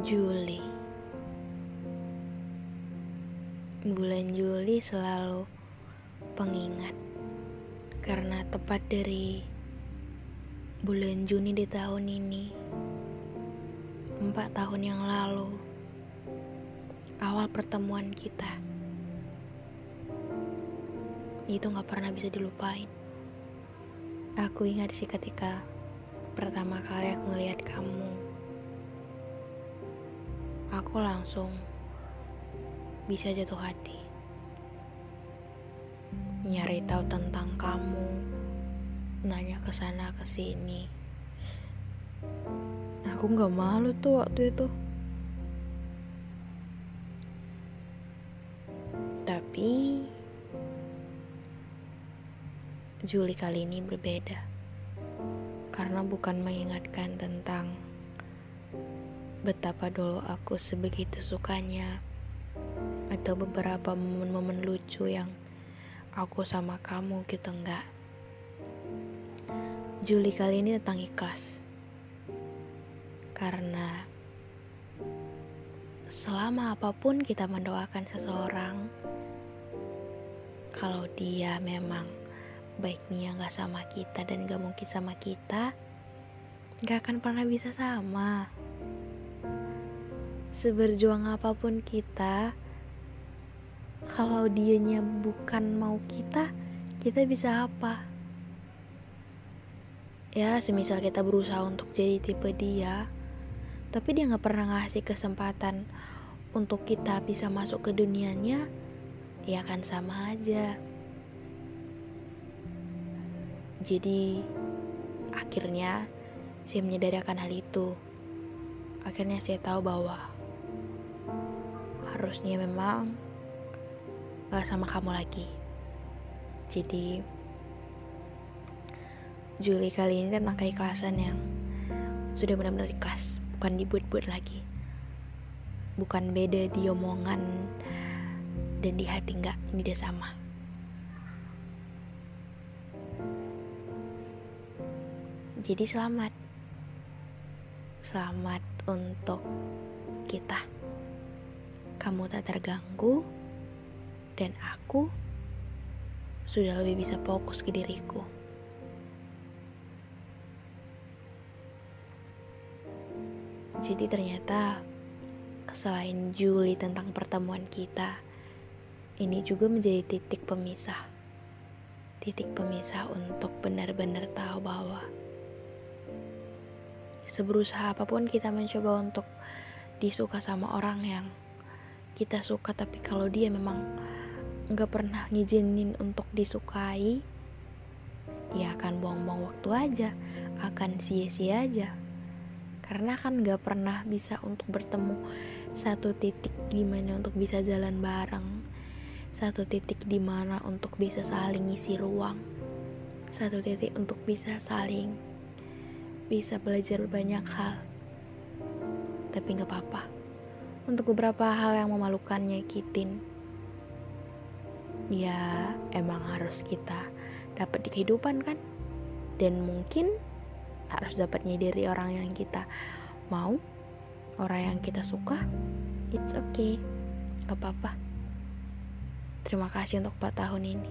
Juli. Bulan Juli selalu pengingat Karena tepat dari bulan Juni di tahun ini. Empat tahun yang lalu Awal pertemuan kita. Itu gak pernah bisa dilupain. Aku ingat sih ketika Pertama kali aku ngeliat kamu Aku langsung Bisa jatuh hati. Nyari tahu tentang kamu nanya ke sana ke sini. Aku nggak malu tuh waktu itu. Tapi Juli kali ini berbeda. Karena bukan mengingatkan tentang betapa dulu aku sebegitu sukanya atau beberapa momen-momen lucu yang aku sama kamu gitu enggak Juli kali ini tentang ikhlas. Karena selama apa pun kita mendoakan seseorang, kalau dia memang baiknya gak sama kita dan gak mungkin sama kita, gak akan pernah bisa sama. Seberjuang apa pun kita, kalau dianya bukan mau kita, kita bisa apa? ya semisal kita berusaha untuk jadi tipe dia tapi dia nggak pernah ngasih kesempatan untuk kita bisa masuk ke dunianya ya kan sama aja jadi akhirnya saya menyadari akan hal itu akhirnya saya tahu bahwa harusnya memang gak sama kamu lagi jadi Juli kali ini tentang keikhlasan yang sudah benar-benar ikhlas, bukan dibuat-buat lagi. Bukan beda di omongan dan di hati enggak, ini dia sama. Jadi selamat. Selamat untuk kita. Kamu tak terganggu dan aku sudah lebih bisa fokus ke diriku. Jadi ternyata selain Juli tentang pertemuan kita, ini juga menjadi titik pemisah. Titik pemisah untuk benar-benar tahu bahwa seberusaha apa pun kita mencoba untuk disuka sama orang yang kita suka tapi kalau dia memang nggak pernah ngizinin untuk disukai ya akan buang-buang waktu aja akan sia-sia aja. Karena kan gak pernah bisa untuk bertemu satu titik gimana untuk bisa jalan bareng satu titik di mana untuk bisa saling ngisi ruang satu titik untuk bisa saling bisa belajar banyak hal. Tapi gak apa-apa untuk beberapa hal yang memalukan nyakitin ya emang harus kita dapat di kehidupan kan? Dan mungkin harus dapatnya dari orang yang kita mau orang yang kita suka. It's okay. Gak apa-apa. Terima kasih untuk 4 tahun ini